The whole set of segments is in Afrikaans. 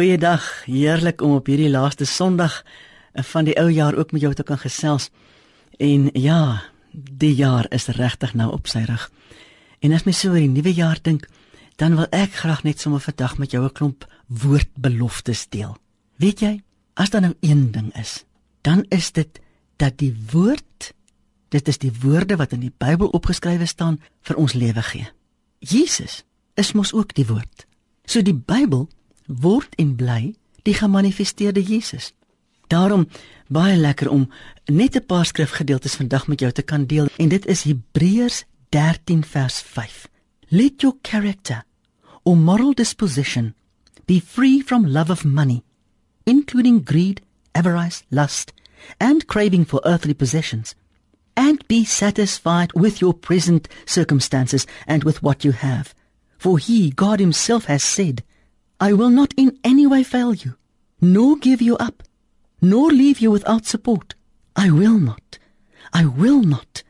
Goeiedag. Heerlik om op hierdie laaste Sondag van die ou jaar ook met jou te kan gesels. En ja, die jaar is regtig nou op sy rug. En as my so oor die nuwe jaar dink, dan wil ek graag net sommer vandag met jou 'n klomp woordbeloftes deel. Weet jy, as daar nou een ding is, dan is dit dat die woord, dit is die woorde wat in die Bybel opgeskrywe staan vir ons lewe gee. Jesus is mos ook die woord. So die Bybel word en bly die gemanifesteerde Jesus. Daarom baie lekker om net 'n paar skrifgedeeltes vandag met jou te kan deel en dit is Hebreërs 13 vers 5. Let your character or moral disposition be free from love of money, including greed, avarice, lust, and craving for earthly possessions, and be satisfied with your present circumstances and with what you have. For he, God himself has said, I will not in any way fail you, nor give you up, nor leave you without support. I will not. I will not.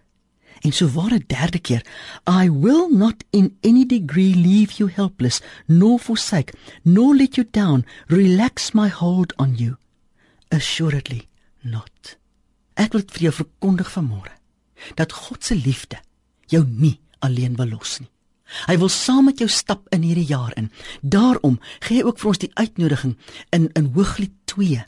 En so ware derde keer, I will not in any degree leave you helpless, nor forsake, nor let you down, relax my hold on you. Assuredly not. Ek wil vir jou verkondig vanmôre dat God se liefde jou nie alleen wil los nie. Hy wil saam met jou stap in hierdie jaar in. Daarom gee hy ook vir ons die uitnodiging in in Hooglied 2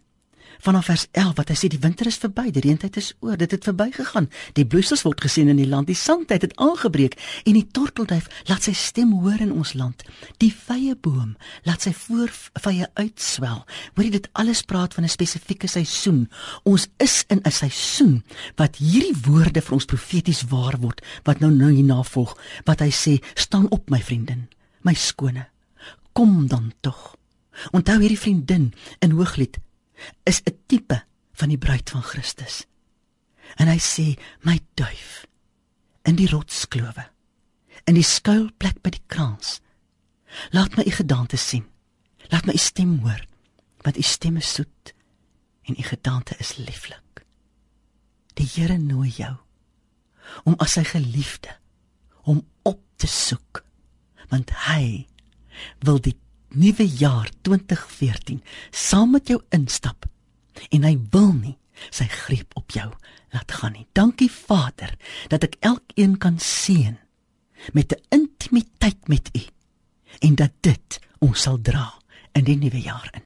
vanaf vers 11 wat hy sê die winter is verby, die reentyd is oor, dit het verbygegaan. Die bloeisels word gesien in die land, die sandtyd het aangebreek en die tortelduif laat sy stem hoor in ons land. Die vye boom laat sy voorvye uitswel. Hoorie dit alles praat van 'n spesifieke seisoen. Ons is in 'n seisoen wat hierdie woorde vir ons profeties waar word wat nou nou hierna volg. Wat hy sê, staan op my vriendin, my skone. Kom dan tog. Onthou hierdie vriendin in Hooglied is 'n tipe van die bruid van Christus. En hy sê, "My duif in die rotsklowe, in die skuilplek by die kraans. Laat my u gedagte sien. Laat my u stem hoor, want u stem is soet en u gedagte is lieflik." Die Here nooi jou om as sy geliefde om op te soek, want hy wil die nuwe jaar 2014 saam met jou instap en hy wil nie sy greep op jou laat gaan nie. Dankie Vader dat ek elkeen kan seën met 'n intimiteit met U en dat dit ons sal dra in die nuwe jaar in.